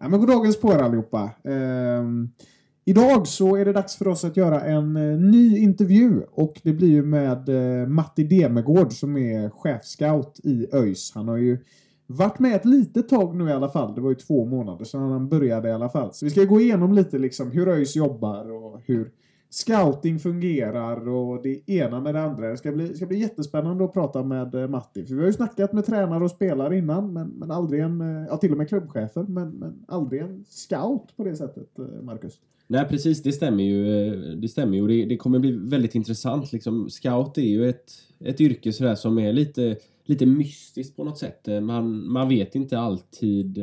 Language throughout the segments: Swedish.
Ja, men god dagens på er allihopa. Ehm, idag så är det dags för oss att göra en eh, ny intervju och det blir ju med eh, Matti Demegård som är chefscout i ÖIS. Han har ju varit med ett litet tag nu i alla fall. Det var ju två månader sedan han började i alla fall. Så vi ska gå igenom lite liksom hur ÖIS jobbar och hur scouting fungerar och det ena med det andra. Det ska bli, ska bli jättespännande att prata med eh, Matti. För vi har ju snackat med tränare och spelare innan, men, men aldrig en, eh, ja till och med klubbchefer, men, men aldrig en scout på det sättet, eh, Marcus. Nej precis, det stämmer ju. Det stämmer ju och det, det kommer bli väldigt intressant. Liksom, scout är ju ett, ett yrke sådär som är lite, lite mystiskt på något sätt. Man, man vet inte alltid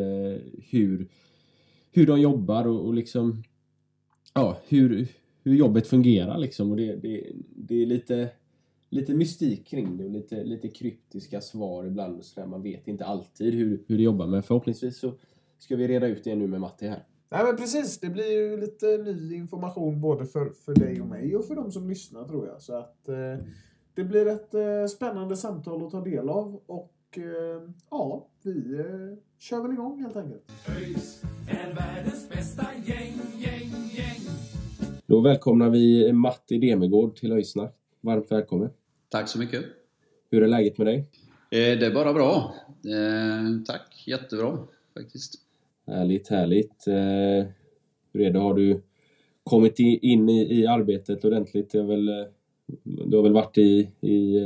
hur, hur de jobbar och, och liksom ja, hur, hur jobbet fungerar liksom. Och det, det, det är lite, lite mystik kring det och lite, lite kryptiska svar ibland. och Så där. Man vet inte alltid hur, hur det jobbar men förhoppningsvis så ska vi reda ut det nu med Matti här. Nej men precis, det blir ju lite ny information både för, för dig och mig och för de som lyssnar tror jag. Så att eh, det blir ett eh, spännande samtal att ta del av och eh, ja, vi eh, kör väl igång helt enkelt. ÖIS är världens bästa gäng, gäng, gäng. Då välkomnar vi Matti Demegård till Öjsnack. Varmt välkommen. Tack så mycket. Hur är läget med dig? Eh, Det är bara bra. Eh, Tack, jättebra faktiskt. Härligt, härligt. Eh, hur är det? Har du kommit in i, i arbetet ordentligt? Det väl, du har väl varit i, i,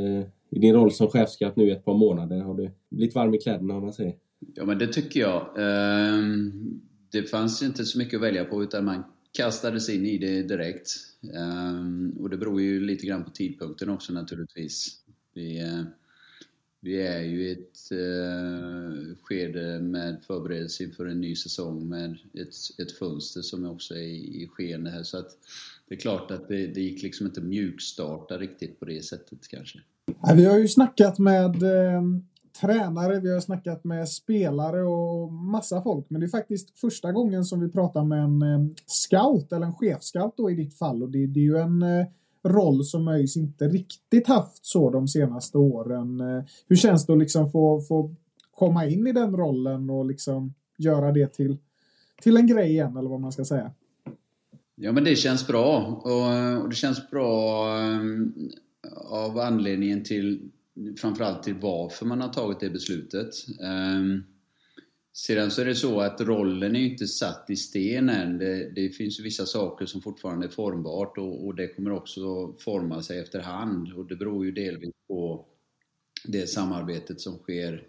i din roll som chefskatt nu i ett par månader. Har du blivit varm i kläderna om man säger? Ja, men det tycker jag. Ehm, Det fanns inte så mycket att välja på utan man kastades in i det direkt. Ehm, och det beror ju lite grann på tidpunkten också naturligtvis. Vi, eh, vi är ju i ett eh, skede med förberedelse inför en ny säsong med ett, ett fönster som också är i, i skeende här. Så att det är klart att det, det gick liksom inte mjukstarta riktigt på det sättet kanske. Vi har ju snackat med eh, tränare, vi har snackat med spelare och massa folk. Men det är faktiskt första gången som vi pratar med en eh, scout, eller en chefscout då i ditt fall. Och det, det är ju en eh, roll som ÖIS inte riktigt haft så de senaste åren. Eh, hur känns det att liksom få, få komma in i den rollen och liksom göra det till, till en grej igen, eller vad man ska säga? Ja men det känns bra och, och det känns bra um, av anledningen till framförallt till varför man har tagit det beslutet. Ehm, sedan så är det så att rollen är ju inte satt i sten än. Det, det finns ju vissa saker som fortfarande är formbart och, och det kommer också forma sig efterhand och det beror ju delvis på det samarbetet som sker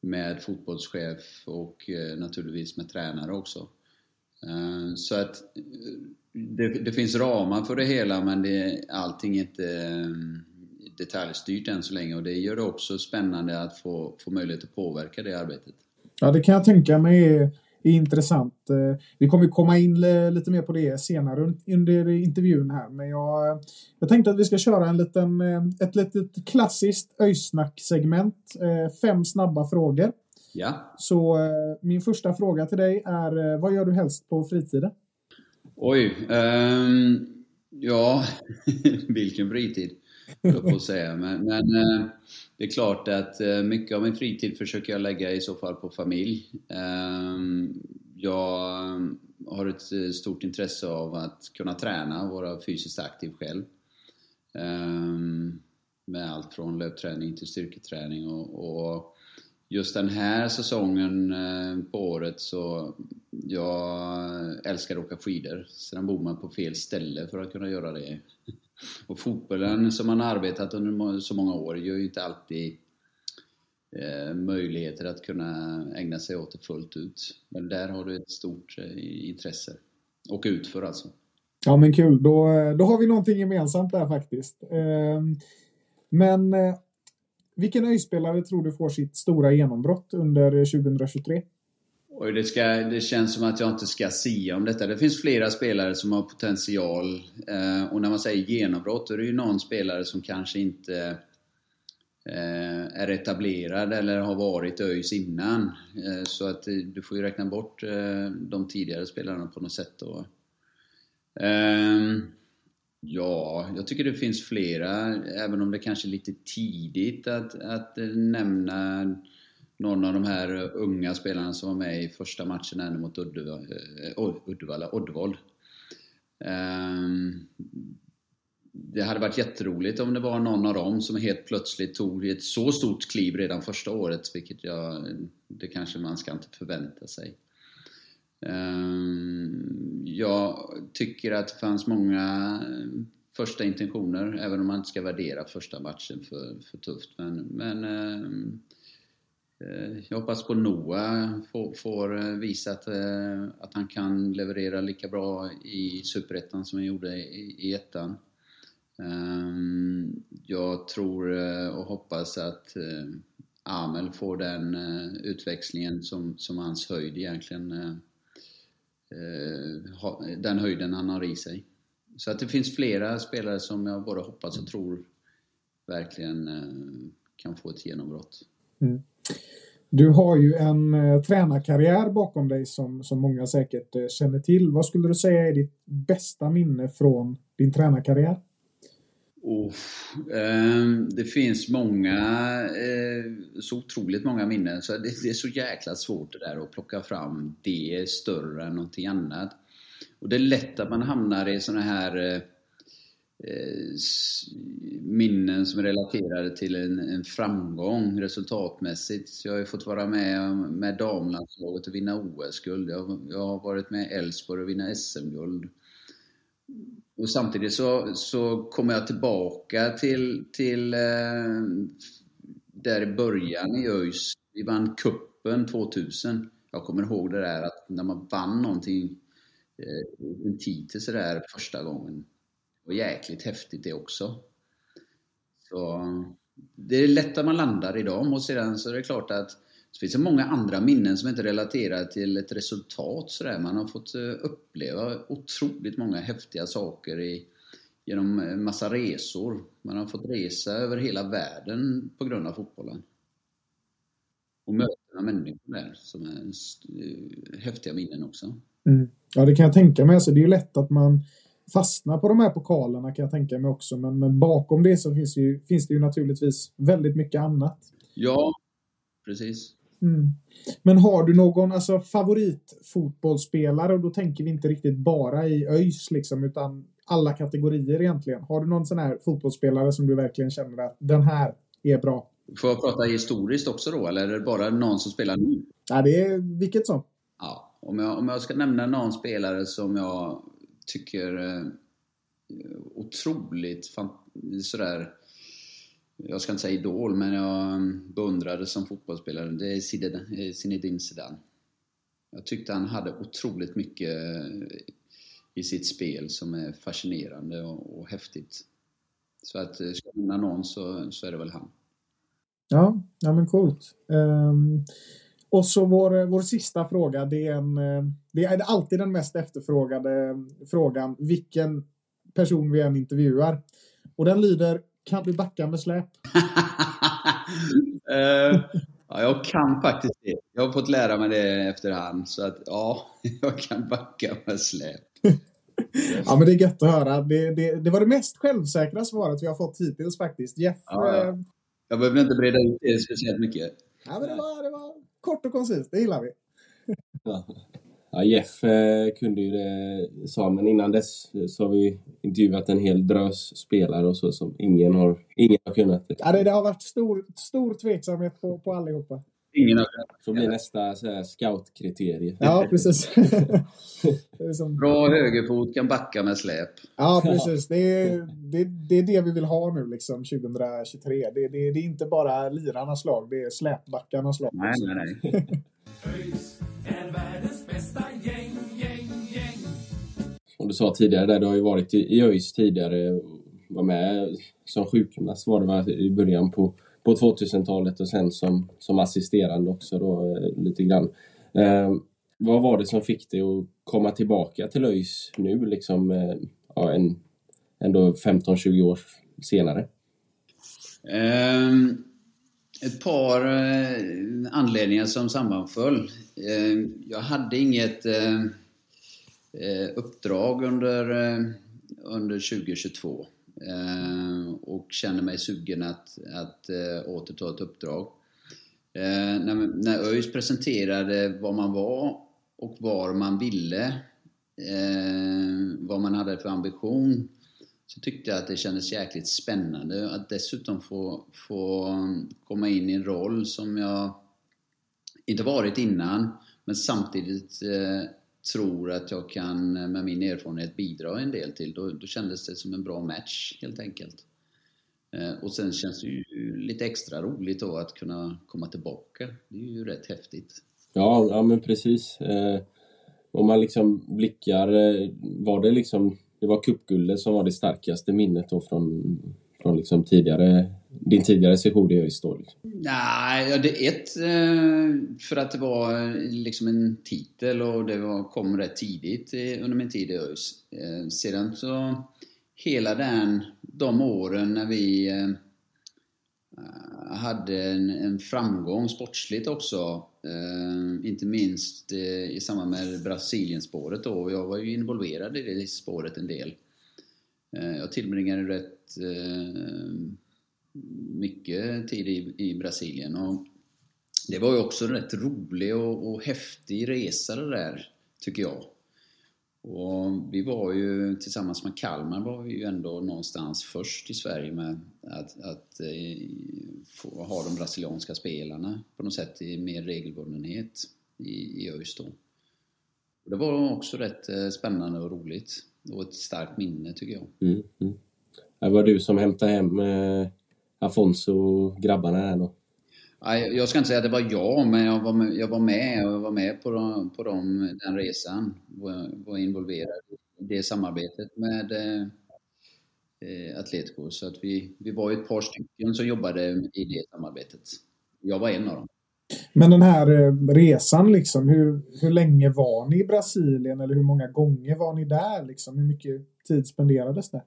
med fotbollschef och eh, naturligtvis med tränare också. Ehm, så att eh, det, det finns ramar för det hela men det, allting är inte ehm, detaljstyrt än så länge och det gör det också spännande att få, få möjlighet att påverka det arbetet. Ja, det kan jag tänka mig är, är intressant. Eh, Vi kommer komma in li- lite mer på det senare un- under intervjun här. Men jag, jag tänkte att vi ska köra en liten, eh, ett litet klassiskt öjsnack-segment. Eh, Fem snabba frågor. Ja, Så min första fråga till dig är, vad gör du helst på fritiden? oj. ehm, ja, vilken fritid, på att säga. Men, men eh, det är klart att eh, mycket av min fritid försöker jag lägga i så fall på familj. Ehm, jag eh, har ett stort intresse av att kunna träna och vara fysiskt aktiv själv. Ehm, med allt från löpträning till styrketräning och, och just den här säsongen på året så jag älskar att åka skidor. Sedan bor man på fel ställe för att kunna göra det. Och fotbollen som man har arbetat under så många år gör ju inte alltid eh, möjligheter att kunna ägna sig åt det fullt ut. Men där har du ett stort eh, intresse. Och utför alltså. Ja, men kul. Då, då har vi någonting gemensamt där faktiskt. Ehm, men eh, vilken öjspelare tror du får sitt stora genombrott under eh, 2023? Och det, ska, det känns som att jag inte ska sia om detta. Det finns flera spelare som har potential. Eh, och när man säger genombrott, då är det ju någon spelare som kanske inte eh, är etablerad eller har varit ÖIS innan. Eh, så att eh, du får ju räkna bort eh, de tidigare spelarna på något sätt då. Ehm, ja, jag tycker det finns flera, även om det kanske är lite tidigt att, att eh, nämna någon av de här eh, unga spelarna som var med i första matchen ännu mot eh, Uddevalla, Uddevalla Oddvold. Ehm, det hade varit jätteroligt om det var någon av dem som helt plötsligt tog ett så stort kliv redan första året, vilket jag, det kanske man ska inte förvänta sig. Ehm, jag tycker att det fanns många eh, första intentioner, även om man inte ska värdera första matchen för, för tufft. Men, men eh, Eh, jag hoppas på Noah får, får eh, visa att, eh, att han kan leverera lika bra i Superettan som han gjorde i, i ettan. Ehm, jag tror och hoppas att Amel får den utväxlingen som, som hans höjd egentligen den höjden han har i sig. Så att det finns flera spelare som jag både hoppas och tror verkligen kan få ett genombrott. Mm. Du har ju en eh, tränarkarriär bakom dig som, som många säkert eh, känner till. Vad skulle du säga är ditt bästa minne från din tränarkarriär? Oh, eh, det finns många, eh, så otroligt många minnen. Så det, det är så jäkla svårt det där att plocka fram det större än någonting annat. Och det är lätt att man hamnar i såna här eh, Eh, minnen som är relaterade till en, en framgång resultatmässigt. Så jag har ju fått vara med med damlandslaget och vinna OS-guld. Jag, jag har varit med Elfsborg och vinna SM-guld. Och samtidigt så, så kommer jag tillbaka till, till eh, där i början i ÖIS. Vi vann kuppen 2000. Jag kommer ihåg det där att när man vann någonting, eh, en titel sådär första gången. Och jäkligt häftigt det också. Så det är lätt att man landar i dem och sedan så är det klart att det finns så många andra minnen som inte relaterar till ett resultat sådär. Man har fått eh, uppleva otroligt många häftiga saker i, genom en massa resor. Man har fått resa över hela världen på grund av fotbollen. Och möta människor där som är eh, häftiga minnen också. Mm. Ja, det kan jag tänka mig. Alltså, det är ju lätt att man fastnar på de här pokalerna kan jag tänka mig också. Men, men bakom det så finns, ju, finns det ju naturligtvis väldigt mycket annat. Ja, precis. Mm. Men har du någon alltså, favoritfotbollsspelare? Och då tänker vi inte riktigt bara i ÖIS liksom, utan alla kategorier egentligen. Har du någon sån här fotbollsspelare som du verkligen känner att den här är bra? Får jag prata historiskt också då, eller är det bara någon som spelar nu? Ja, det är vilket som. Ja, om jag, om jag ska nämna någon spelare som jag tycker eh, otroligt sådär, jag ska inte säga idol, men jag mm, beundrade som fotbollsspelare, det är eh, Zinedine Zidane. Jag tyckte han hade otroligt mycket eh, i sitt spel som är fascinerande och, och häftigt. Så att eh, ska jag någon så, så är det väl han. Ja, ja men coolt. Um, och så vår, vår sista fråga. Det är, en, eh, det är alltid den mest efterfrågade frågan. Vilken person vi än intervjuar. Och den lyder, kan du backa med släp? Eh, ja, jag kan faktiskt det. Jag har fått lära mig det efterhand. Så att ja, jag kan backa med släp. Ja, men det är gött att höra. Det, det, det var det mest självsäkra svaret vi har fått hittills faktiskt. Jeff, Ja, ja. eh, Jag behöver inte breda ut det speciellt mycket. ja, men det, var, det var kort och koncist. Det gillar vi. Ja, Jeff eh, kunde ju det, sa men innan dess så har vi intervjuat en hel drös spelare och så som ingen har, ingen har kunnat. Ja, det, det har varit stor, stor tveksamhet på, på allihopa. Ingen har får bli nästa scoutkriterie. Ja, precis. som, Bra högerfot, kan backa med släp. ja, precis. Det är, det, det är det vi vill ha nu liksom 2023. Det, det, det är inte bara lirarnas lag, det är släpbackarnas lag. Nej, nej, nej. Som du sa tidigare, där, du har ju varit i, ÖIS tidigare. och Var med som sjukgymnast var det i början på, på 2000-talet och sen som, som assisterande också då, eh, lite grann. Eh, vad var det som fick dig att komma tillbaka till ÖIS nu, liksom eh, ja, en, ändå 15-20 år senare? Ehm, ett par eh, anledningar som sammanföll. Ehm, jag hade inget eh, eh, uppdrag under, eh, under 2022 Eh, och känner mig sugen att, att eh, återta ett uppdrag. Eh, när, när ÖIS presenterade vad man var och var man ville, eh, vad man hade för ambition, så tyckte jag att det kändes jäkligt spännande att dessutom få, få komma in i en roll som jag inte varit innan, men samtidigt eh, tror att jag kan med min erfarenhet bidra en del till. Då, då kändes det som en bra match helt enkelt. Eh, och sen känns det ju lite extra roligt då att kunna komma tillbaka. Det är ju rätt häftigt. Ja, ja men precis. Eh, om man liksom blickar, eh, var det liksom, det var cupguldet som var det starkaste minnet då från, från liksom tidigare, din tidigare session i ÖIS då? Liksom. Nej, ja, det är ett eh, för att det var liksom en titel och det var, kom rätt tidigt under min tid i ÖIS. Eh, sedan så hela den, de åren när vi eh, hade en, en framgång sportsligt också. Eh, inte minst eh, i samband med Brasilienspåret då. Jag var ju involverad i det spåret en del. Eh, jag tillbringade rätt Eh, mycket tid i, i Brasilien och det var ju också en rätt rolig och, och häftig resa det där, tycker jag. Och vi var ju tillsammans med Kalmar var vi ju ändå någonstans först i Sverige med att, att eh, få ha de brasilianska spelarna på något sätt i mer regelbundenhet i, i ÖIS då. Och det var också rätt eh, spännande och roligt. Och ett starkt minne tycker jag. Mm, mm. Det var du som hämtade hem eh, Afonso och grabbarna där då? Nej, Jag ska inte säga att det var jag, men jag var med, jag var med, och jag var med på, de, på de, den resan. Var, var involverad i det samarbetet med eh, eh, Atletico. Så att vi, vi var ett par stycken som jobbade i det samarbetet. Jag var en av dem. Men den här eh, resan, liksom, hur, hur länge var ni i Brasilien eller hur många gånger var ni där? Liksom? Hur mycket tid spenderades det?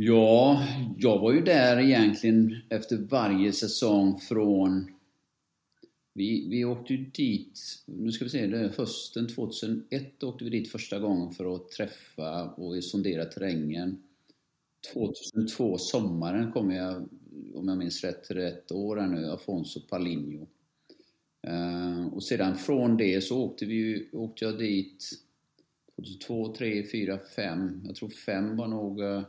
Ja, jag var ju där egentligen efter varje säsong från... Vi, vi åkte ju dit, nu ska vi se, det hösten 2001 åkte vi dit första gången för att träffa och sondera terrängen. 2002, sommaren, kom jag, om jag minns rätt, rätt år här nu, Afonso Palinho. Eh, och sedan från det så åkte, vi, åkte jag dit 2002, 3, 4, 5. Jag tror 5 var nog eh,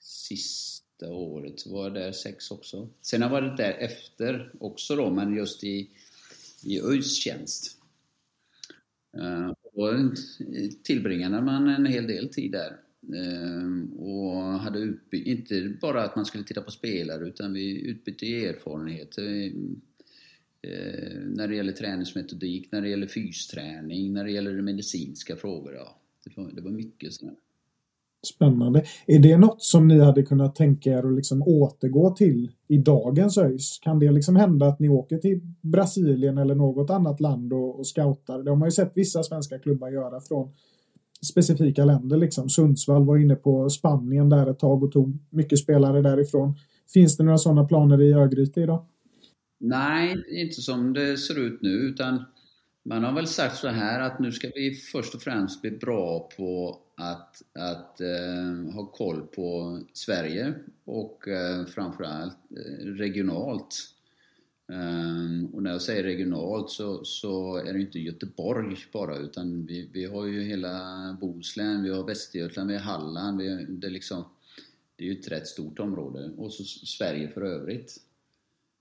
sista året. Så var jag där sex också. Sen har jag varit där efter också då, men just i, i ÖIS tjänst. Eh, då och tillbringade man en hel del tid där. Eh, och hade utbyte, inte bara att man skulle titta på spelare, utan vi utbytte erfarenheter eh, när det gäller träningsmetodik, när det gäller fysträning, när det gäller medicinska frågor. Ja, det, var, det var mycket sådär. Spännande. Är det något som ni hade kunnat tänka er att liksom återgå till i dagens ÖIS? Kan det liksom hända att ni åker till Brasilien eller något annat land och, och scoutar? Det har man ju sett vissa svenska klubbar göra från specifika länder. Liksom. Sundsvall var inne på Spanien där ett tag och tog mycket spelare därifrån. Finns det några sådana planer i Örgryte idag? Nej, inte som det ser ut nu utan man har väl sagt så här att nu ska vi först och främst bli bra på att, att eh, ha koll på Sverige och eh, framförallt eh, regionalt. Um, och när jag säger regionalt så, så är det inte Göteborg bara utan vi, vi har ju hela Bohuslän, vi har Västergötland, vi har Halland. Vi det, är liksom, det är ju ett rätt stort område. Och så Sverige för övrigt.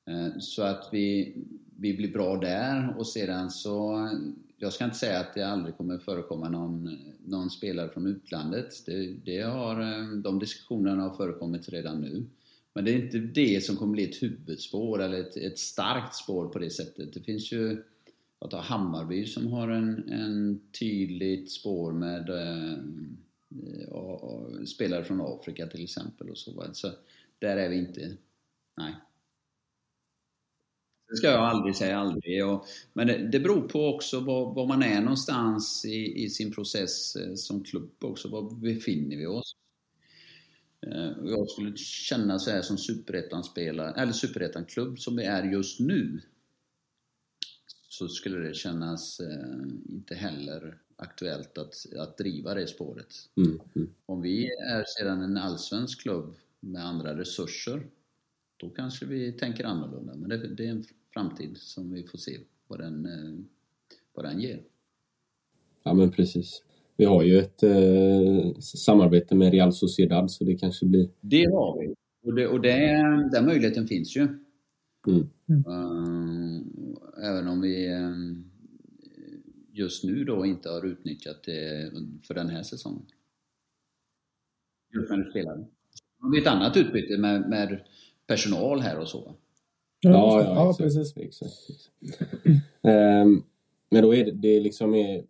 Uh, Så att vi, vi blir bra där och sedan så, jag ska inte säga att det aldrig kommer förekomma någon, någon spelare från utlandet. Det, det har, eh, de diskussionerna har förekommit redan nu. Men det är inte det som kommer bli ett huvudspår eller ett, ett starkt spår på det sättet. Det finns ju, jag tar Hammarby som har en, en tydligt spår med eh, och, och spelare från Afrika till exempel och så. Så där är vi inte. Nej. Det ska jag aldrig säga aldrig. Och, men det, det beror på också var, var man är någonstans i, i sin process eh, som klubb också. Var befinner vi oss? Eh, Jag skulle känna så här som superettan-spelare, eller superettan-klubb som vi är just nu. Så skulle det kännas eh, inte heller aktuellt att, att driva det spåret. Mm, mm. Om vi är sedan en allsvensk klubb med andra resurser, då kanske vi tänker annorlunda. Men det, det är en framtid som vi får se vad den, eh, vad den ger. Ja men precis. Vi har ju ett eh, samarbete med Real Sociedad så det kanske blir... Det har vi. Och, det, och det, den möjligheten finns ju. Mm. Eh, även om vi eh, just nu då inte har utnyttjat det för den här säsongen. Just när du spelar. Det är ett annat utbyte med, med personal här och så. Ja, ja, ja exakt, precis. Exakt, exakt. Ehm, men då är det, det liksom är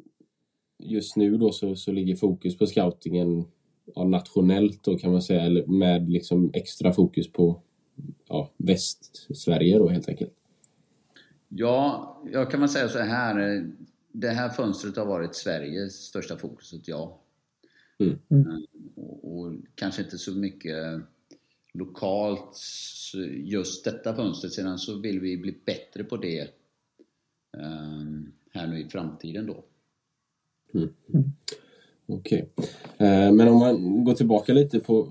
just nu då så, så ligger fokus på scoutingen ja, nationellt då kan man säga eller med liksom extra fokus på ja, Västsverige då helt enkelt. Ja, jag kan väl säga så här. Det här fönstret har varit Sveriges största fokuset, ja. Mm. Eh, Och, och kanske inte så mycket lokalt just detta fönstret. Sedan så vill vi bli bättre på det ehm, här nu i framtiden då. Mm. Okej. Okay. men om man går tillbaka lite på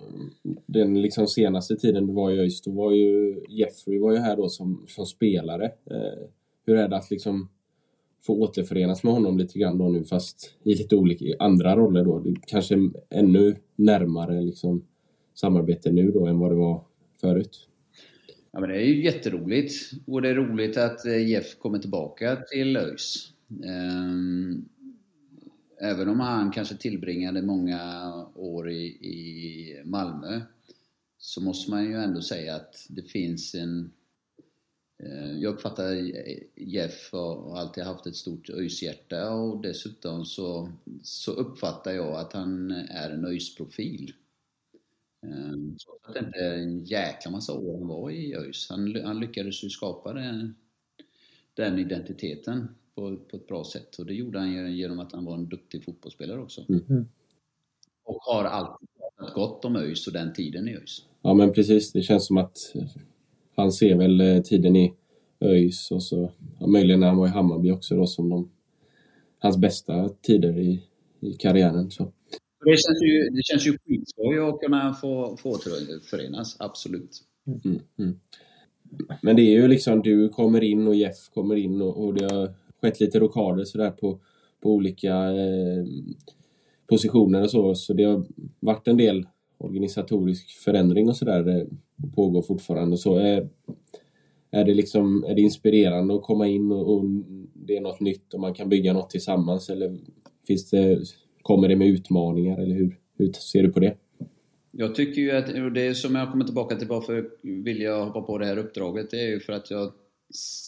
den liksom senaste tiden du var i ÖIS, då var ju Jeffrey var ju här då som, som spelare. Eh, hur är det att liksom få återförenas med honom lite grann då nu fast i lite olika andra roller då? Kanske ännu närmare liksom samarbete nu då än vad det var förut. Ja, men det är ju jätteroligt. Och det är roligt att eh, Jeff kommer tillbaka till ÖIS. Ehm, även om han kanske tillbringade många år i, i Malmö så måste man ju ändå säga att det finns en... Eh, jag uppfattar Jeff har alltid haft ett stort ÖIS-hjärta och dessutom så, så uppfattar jag att han är en ÖIS-profil. Trots att det inte är en jäkla massa år han var i ÖIS. Han, han lyckades ju skapa den, den identiteten på, på ett bra sätt. Och det gjorde han genom att han var en duktig fotbollsspelare också. Mm. Och har alltid pratat gott om ÖIS och den tiden i ÖIS. Ja men precis, det känns som att han ser väl eh, tiden i ÖIS och så ja, möjligen när han var i Hammarby också då som de, hans bästa tider i, i karriären. Så. Det känns ju, det känns ju skitskoj att kunna få, få återförenas, absolut. Mm, mm. Men det är ju liksom du kommer in och Jeff kommer in och, och det har skett lite rockader sådär på, på olika eh, positioner och så. Så det har varit en del organisatorisk förändring och sådär. Det pågår fortfarande. Så är, är det liksom är det inspirerande att komma in och, och det är något nytt och man kan bygga något tillsammans eller finns det, kommer det med utmaningar eller hur, hur ser du på det? Jag tycker ju att, och det är som jag kommer tillbaka till varför vill jag hoppa på det här uppdraget, det är ju för att jag,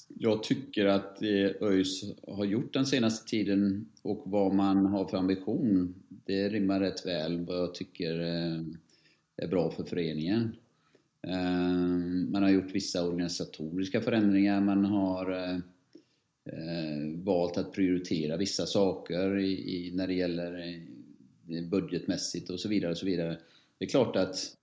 jag tycker att det ÖIS har gjort den senaste tiden och vad man har för ambition, det rimmar rätt väl vad jag tycker eh, är bra för föreningen. Eh, man har gjort vissa organisatoriska förändringar, man har eh, valt att prioritera vissa saker i, i, när det gäller eh, budgetmässigt och så vidare. Och så vidare. Det är klart att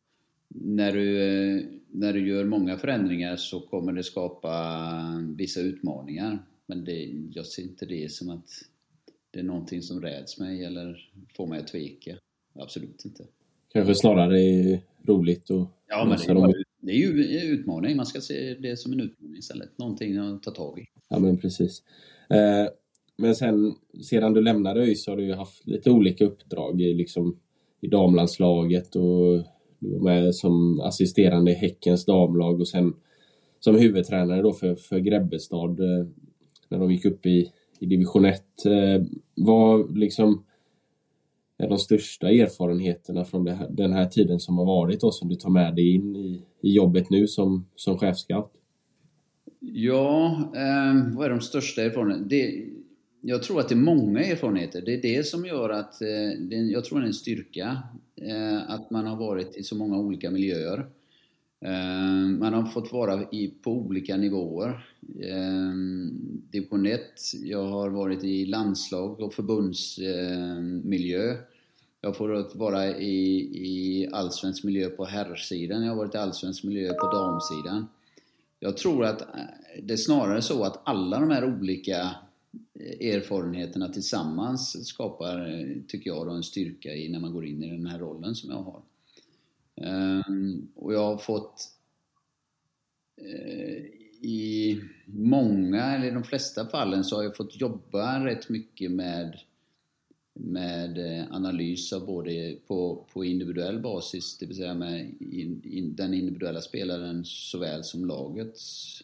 när du, eh, när du gör många förändringar så kommer det skapa vissa utmaningar. Men det, jag ser inte det som att det är någonting som räds mig eller får mig att tveka. Absolut inte. Kanske snarare är roligt och Ja, men det är, det är ju en utmaning. Man ska se det som en utmaning istället. Någonting att ta tag i. Ja, men precis. Eh, men sen, sedan du lämnade ÖIS har du ju haft lite olika uppdrag i, liksom, i damlandslaget och du var med som assisterande i Häckens damlag och sen som huvudtränare då för, för Grebbestad eh, när de gick upp i, i division 1. Eh, vad liksom är de största erfarenheterna från här, den här tiden som har varit och som du tar med dig in i, i jobbet nu som, som chefscout? Ja, eh, vad är de största erfarenheterna? Det, jag tror att det är många erfarenheter. Det är det som gör att, eh, det, jag tror det är en styrka, eh, att man har varit i så många olika miljöer. Eh, man har fått vara i, på olika nivåer. Eh, division 1, jag har varit i landslag och förbundsmiljö. Ehm, jag har fått vara i, i allsvensk miljö på herrsidan, jag har varit i allsvensk miljö på damsidan. Jag tror att eh, det är snarare så att alla de här olika eh, erfarenheterna tillsammans skapar, eh, tycker jag, en styrka i när man går in i den här rollen som jag har. Ehm, och jag har fått i många, eller i de flesta fallen, så har jag fått jobba rätt mycket med, med eh, analys av både på, på individuell basis, det vill säga med in, in, den individuella spelaren såväl som lagets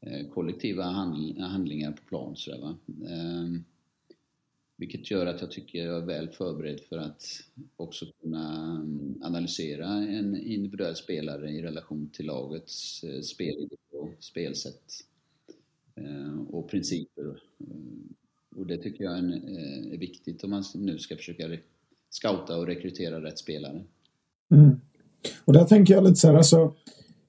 eh, kollektiva handlingar på plan. Sådär, va? eh, vilket gör att jag tycker jag är väl förberedd för att också kunna mm, analysera en individuell spelare i relation till lagets eh, spelidé och spelsätt eh, och principer. Eh, Eh, och det tycker jag är viktigt om man nu ska försöka scouta och rekrytera rätt spelare. Mm. Och där tänker jag lite så här, alltså,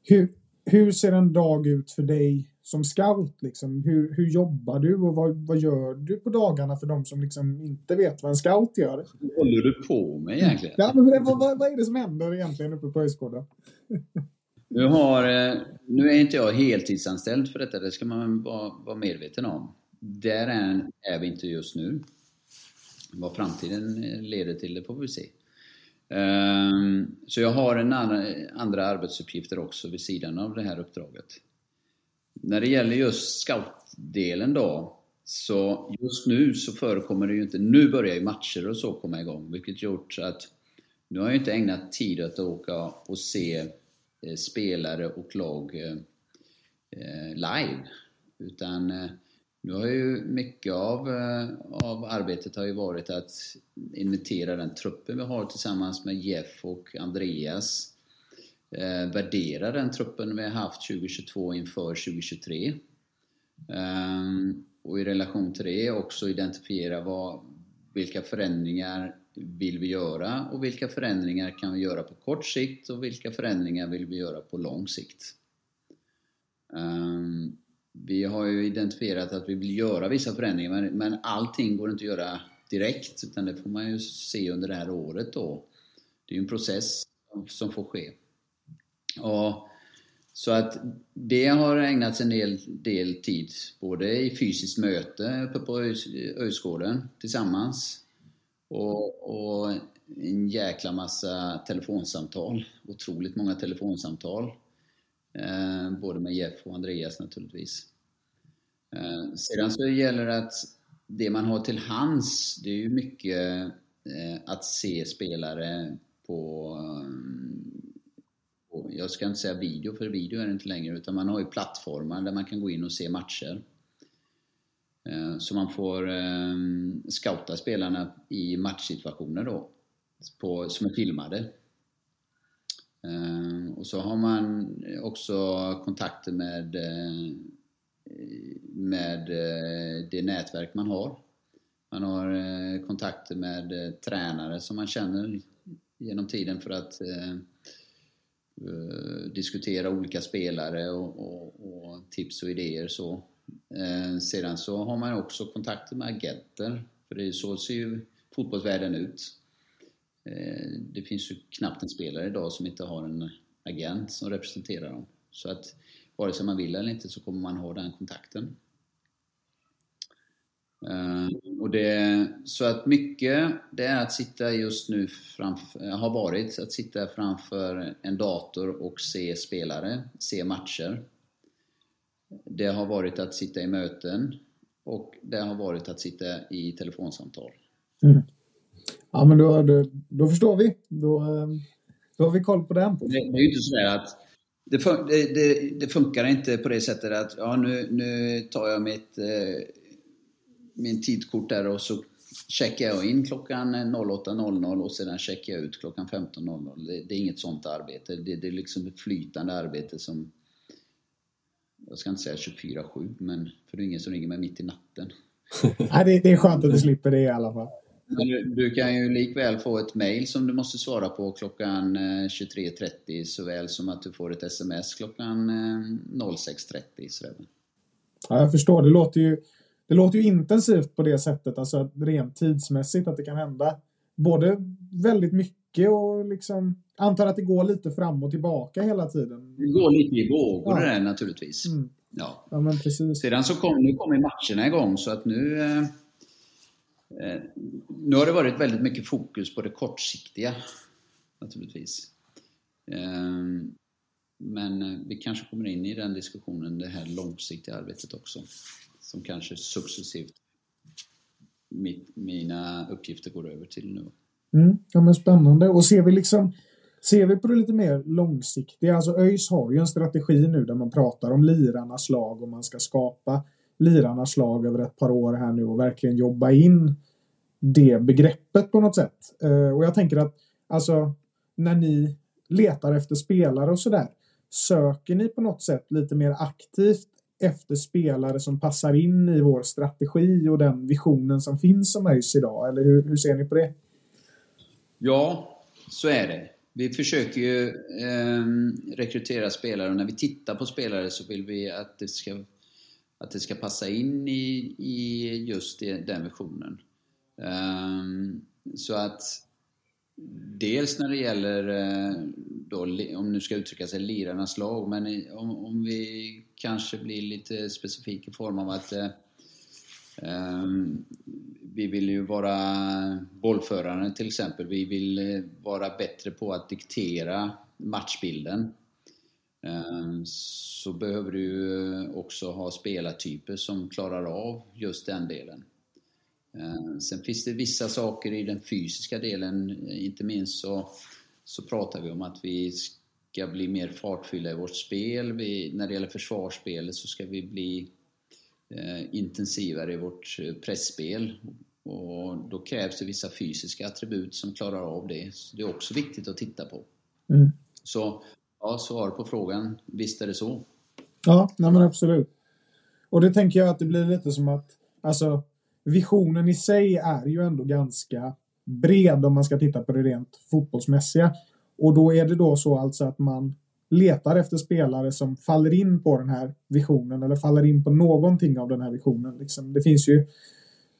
hur, hur ser en dag ut för dig som scout? Liksom? Hur, hur jobbar du och vad, vad gör du på dagarna för de som liksom inte vet vad en scout gör? Vad håller du på med egentligen? Ja, men vad, vad, vad är det som händer egentligen uppe på Öjsgården? Nu, har, eh, nu är inte jag heltidsanställd för detta, det ska man vara, vara medveten om. Där är, är vi inte just nu. Vad framtiden leder till, det får vi se. Ehm, så jag har en andra, andra arbetsuppgifter också vid sidan av det här uppdraget. När det gäller just scoutdelen då, så just nu så förekommer det ju inte, nu börjar ju matcher och så komma igång, vilket gjort att nu har jag inte ägnat tid att åka och se eh, spelare och lag eh, eh, live. Utan nu har ju mycket av, eh, av arbetet har ju varit att inventera den truppen vi har tillsammans med Jeff och Andreas eh, värdera den truppen vi har haft 2022 inför 2023. Eh, och i relation till det också identifiera vad, vilka förändringar vill vi göra och vilka förändringar kan vi göra på kort sikt och vilka förändringar vill vi göra på lång sikt. Eh, vi har ju identifierat att vi vill göra vissa förändringar men, men allting går inte att göra direkt utan det får man ju se under det här året då. Det är ju en process som får ske. Och, så att det har ägnats en del, del tid, både i fysiskt möte uppe på Öjsgården tillsammans och, och en jäkla massa telefonsamtal. Otroligt många telefonsamtal. Eh, både med Jeff och Andreas naturligtvis. Eh, sedan så gäller det att det man har till hands, det är ju mycket eh, att se spelare eh, på jag ska inte säga video, för video är det inte längre, utan man har ju plattformar där man kan gå in och se matcher. Eh, så man får eh, scouta spelarna i matchsituationer då, på, som är filmade. Ehm, och så har man också kontakter med, eh, med eh, det nätverk man har. Man har eh, kontakter med tränare som man känner genom tiden för att diskutera olika spelare och, och, och, tips och idéer. Så. Ehm, sedan så har man också kontakter med agenter, för det är så ser ju fotbollsvärlden ut. Eh, det finns ju knappt en spelare idag som inte har en agent som representerar dem. Så att vare sig man vill eller inte så kommer man ha den kontakten. Eh, och det, så att mycket, det är att sitta just nu framför, eh, har varit att sitta framför en dator och se spelare, se matcher. Det har varit att sitta i möten och det har varit att sitta i telefonsamtal. Mm. Ja men då, då, då, förstår vi. Då, då har vi koll på den. Det, det är ju inte så att Det, fun det, det, det, funkar inte på det sättet att ja, nu, nu tar jag mitt, eh, min tidkort där och så checkar jag in klockan 08.00 och sedan checkar jag ut klockan 15.00. Det, det, är inget sånt arbete. Det, det är liksom ett flytande arbete som jag ska inte säga 24-7, men för det är ingen som ringer mig mitt i natten. Nej, det, det är skönt att du slipper det i alla fall. Men du, kan ju likväl få ett mail som du måste svara på klockan 23.30 eh, såväl som att du får ett sms klockan 06.30. Eh, ja, jag förstår. Det låter, ju, det låter ju intensivt på det sättet, alltså rent tidsmässigt, att det kan hända både väldigt mycket och liksom antar att det går lite fram och tillbaka hela tiden. Det går lite i vågor ja. det där naturligtvis. Mm. Ja. ja, men precis. Sedan så kom, nu kommer matcherna igång så att nu Eh, Eh, nu har det varit väldigt mycket fokus på det kortsiktiga, naturligtvis. Ehm, men eh, vi kanske kommer in i den diskussionen, det här långsiktiga arbetet också. Som kanske successivt mina uppgifter går över till nu. Mm, ja men spännande. Och ser vi liksom Ser vi på det lite mer långsiktiga, alltså ÖIS har ju en strategi nu där man pratar om lirarnas lag och man ska skapa lirarnas lag över ett par år här nu och verkligen jobba in det begreppet på något sätt. Eh, och jag tänker att alltså när ni letar efter spelare och sådär söker ni på något sätt lite mer aktivt efter spelare som passar in i vår strategi och den visionen som finns om ÖIS idag? Eller hur, hur ser ni på det? Ja, så är det. Vi försöker ju eh, rekrytera spelare och när vi tittar på spelare så vill vi att det ska att det ska passa in i, i just den visionen. Um, ehm, så att dels när det gäller, eh, då, om nu ska uttrycka sig, lirarnas lag, men om, om vi kanske blir lite specifika i form av att um, vi vill ju vara bollförare till exempel. Vi vill eh, vara bättre på att diktera matchbilden. Ehm, så behöver du också ha spelartyper som klarar av just den delen. Ehm, sen finns det vissa saker i den fysiska delen, inte minst så, så pratar vi om att vi ska bli mer fartfyllda i vårt spel. Vi, när det gäller försvarsspelet så ska vi bli eh, intensivare i vårt eh, pressspel och då krävs det vissa fysiska attribut som klarar av det. Så det är också viktigt att titta på. Mm. Så Ja, svar på frågan. Visst är det så. Ja, nej men absolut. Och det tänker jag att det blir lite som att alltså visionen i sig är ju ändå ganska bred om man ska titta på det rent fotbollsmässiga. Och då är det då så alltså att man letar efter spelare som faller in på den här visionen eller faller in på någonting av den här visionen. Liksom. Det finns ju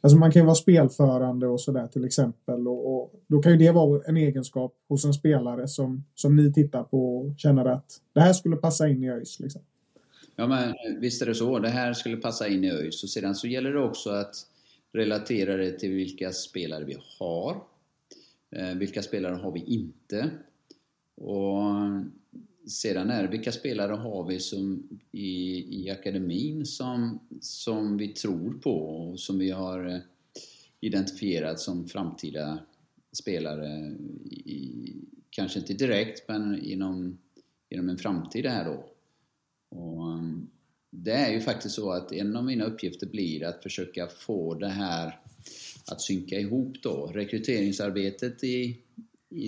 Alltså man kan ju vara spelförande och sådär till exempel. Och, och, då kan ju det vara en egenskap hos en spelare som, som ni tittar på och känner att det här skulle passa in i ÖIS. Liksom. Ja men eh, visst är det så. Det här skulle passa in i ÖIS. Och sedan så gäller det också att relatera det till vilka spelare vi har. Eh, vilka spelare har vi inte? Och sedan är det vilka spelare har vi som i, i akademin som, som vi tror på och som vi har eh, identifierat som framtida spelare. I, kanske inte direkt, men inom, inom en framtid här då. Och, ehm, det är ju faktiskt så att en av mina uppgifter blir att försöka få det här att synka ihop då. Rekryteringsarbetet i,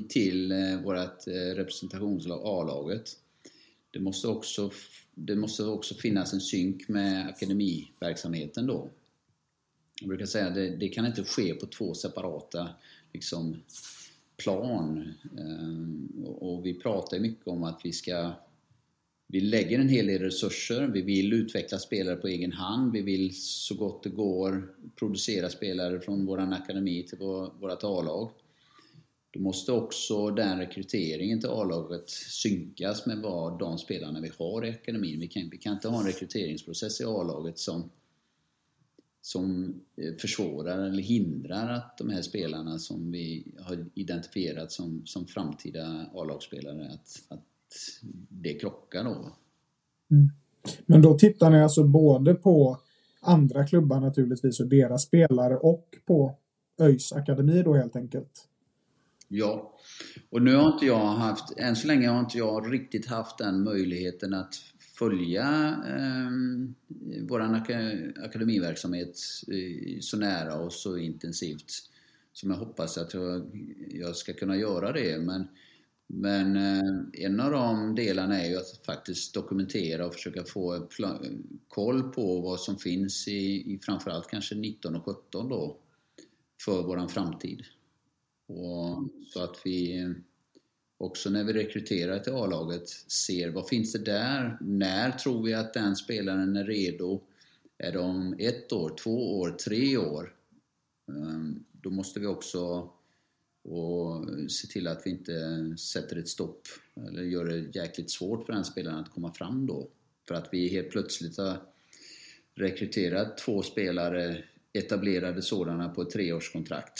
till eh, vårt eh, representationslag A-laget. Det måste, också, det måste också finnas en synk med akademiverksamheten då. Jag brukar säga att det, det kan inte ske på två separata liksom, plan. Ehm, och vi pratar mycket om att vi ska vi lägger en hel del resurser, vi vill utveckla spelare på egen hand, vi vill så gott det går producera spelare från vår akademi till vårt A-lag. Då måste också den rekryteringen till A-laget synkas med vad de spelarna vi har i akademin. Vi kan, vi kan inte ha en rekryteringsprocess i A-laget som, som eh, försvårar eller hindrar att de här spelarna som vi har identifierat som, som framtida A-lagsspelare, att, att det krockar då. Mm. Men då tittar ni alltså både på andra klubbar naturligtvis och deras spelare och på ÖIS akademi då helt enkelt? Ja. Och nu har inte jag haft, än så länge har inte jag riktigt haft den möjligheten att följa ehm, eh, vår ak akademiverksamhet så nära och så intensivt som jag hoppas att jag, jag ska kunna göra det. Men, men eh, en av de delarna är ju att faktiskt dokumentera och försöka få koll på vad som finns i, i framförallt kanske 19 och 17 då för våran framtid. Och, så att vi också när vi rekryterar till A-laget ser vad finns det där? När tror vi att den spelaren är redo? Är de ett år, två år, tre år? Ehm, då måste vi också och se till att vi inte sätter ett stopp eller gör det jäkligt svårt för den spelaren att komma fram då. För att vi helt plötsligt har rekryterat två spelare, etablerade sådana, på ett treårskontrakt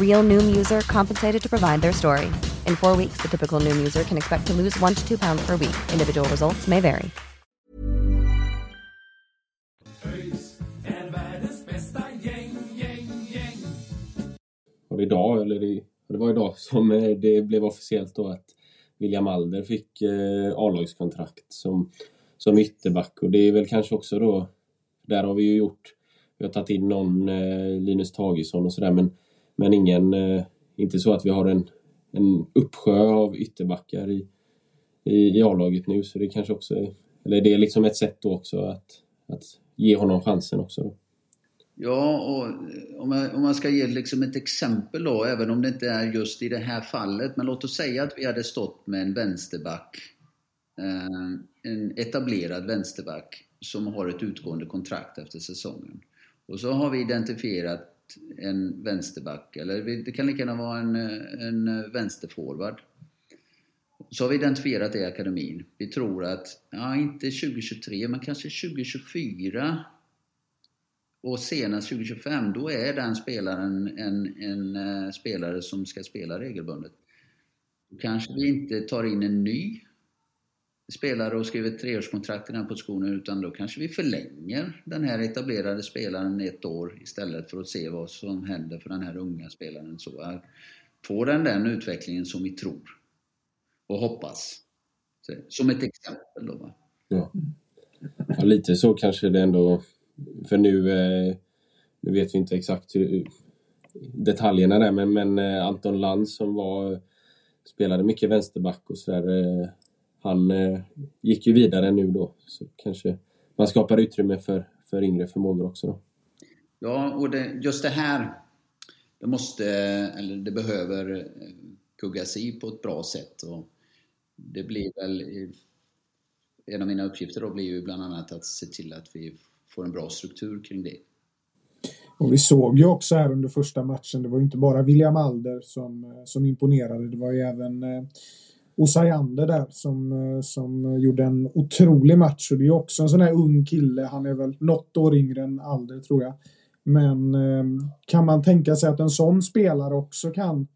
Real Noom user compensated to provide their story. In four weeks, the typical Noom user can expect to lose one to two pounds per week. Individual results may vary. Var det idag, eller det, det var idag som eh, det blev officiellt då att William Alder fick eh, A-lagskontrakt som, som ytterback och det är väl kanske också då, där har vi ju gjort, vi har tagit in någon eh, Linus Tagesson och sådär men, men ingen, eh, inte så att vi har en, en uppsjö av ytterbackar i, i, i A-laget nu så det kanske också är, eller det är liksom ett sätt då också att, att ge honom chansen också då. Ja, och eh, om man, om man ska ge liksom ett exempel då, även om det inte är just i det här fallet. Men låt oss säga att vi hade stått med en vänsterback, eh, en etablerad vänsterback som har ett utgående kontrakt efter säsongen. Och så har vi identifierat en vänsterback, eller det kan lika gärna vara en, en vänsterforward. Så har vi identifierat det i akademin. Vi tror att, ja inte 2023, men kanske 2024 och senast 2025, då är den spelaren en, en, en spelare som ska spela regelbundet. Då kanske vi inte tar in en ny spelare och skriver treårskontrakt i den positionen utan då kanske vi förlänger den här etablerade spelaren ett år istället för att se vad som händer för den här unga spelaren. Så får den den utvecklingen som vi tror och hoppas. Som ett exempel då. Va? Ja. ja, lite så kanske det ändå för nu, eh, nu vet vi inte exakt hur, detaljerna där, men, men eh, Anton Land som var, spelade mycket vänsterback och sådär, eh, han gick ju vidare nu då. Så kanske man skapar utrymme för, för yngre förmågor också då. Ja, och det, just det här, det måste, eller det behöver kuggas i på ett bra sätt. Och det blir väl, en av mina uppgifter då blir ju bland annat att se till att vi får en bra struktur kring det. Och vi såg ju också här under första matchen, det var ju inte bara William Alder som, som imponerade, det var ju även eh, Osayander där som, eh, som gjorde en otrolig match. Och det är också en sån här ung kille, han är väl något år yngre än Alder tror jag. Men ehm, kan man tänka sig att en sån spelare också kan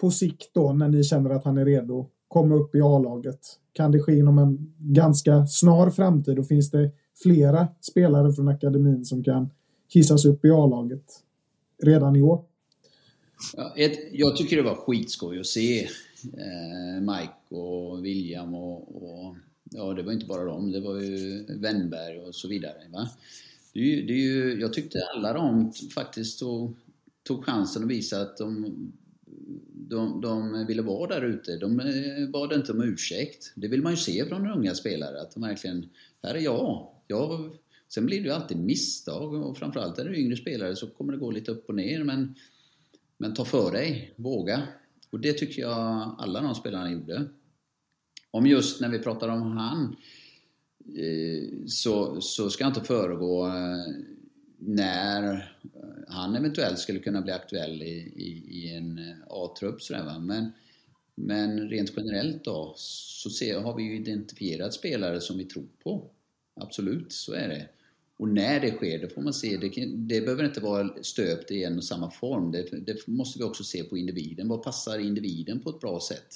på sikt då, när ni känner att han är redo, komma upp i A-laget? Kan det ske inom en ganska snar framtid och finns det flera spelare från akademin som kan hissas upp i A-laget redan i år. Ja, ett, jag tycker det var skitskoj att se Eh, Mike och William och, och, ja, det var inte bara dem, det var ju Wennberg och så vidare. Va? Det, det är ju, jag tyckte alla de faktiskt tog, tog chansen att visa att de de, de ville vara där ute. De eh, bad inte om ursäkt. Det vill man ju se från unga spelare, att de verkligen, här är jag. jag sen blir det ju alltid misstag och framförallt är det yngre spelare så kommer det gå lite upp och ner. Men, men ta för dig, våga. Och det tycker jag alla de spelarna gjorde. Om just när vi pratar om han, eh, så, så ska jag inte föregå eh, när han eventuellt skulle kunna bli aktuell i, i, i en eh, A-trupp. Men, men rent generellt då så ser, har vi ju identifierat spelare som vi tror på. Absolut, så är det. Och när det sker, det får man se. Det, det behöver inte vara stöpt i en och samma form. Det, det, måste vi också se på individen. Vad passar individen på ett bra sätt?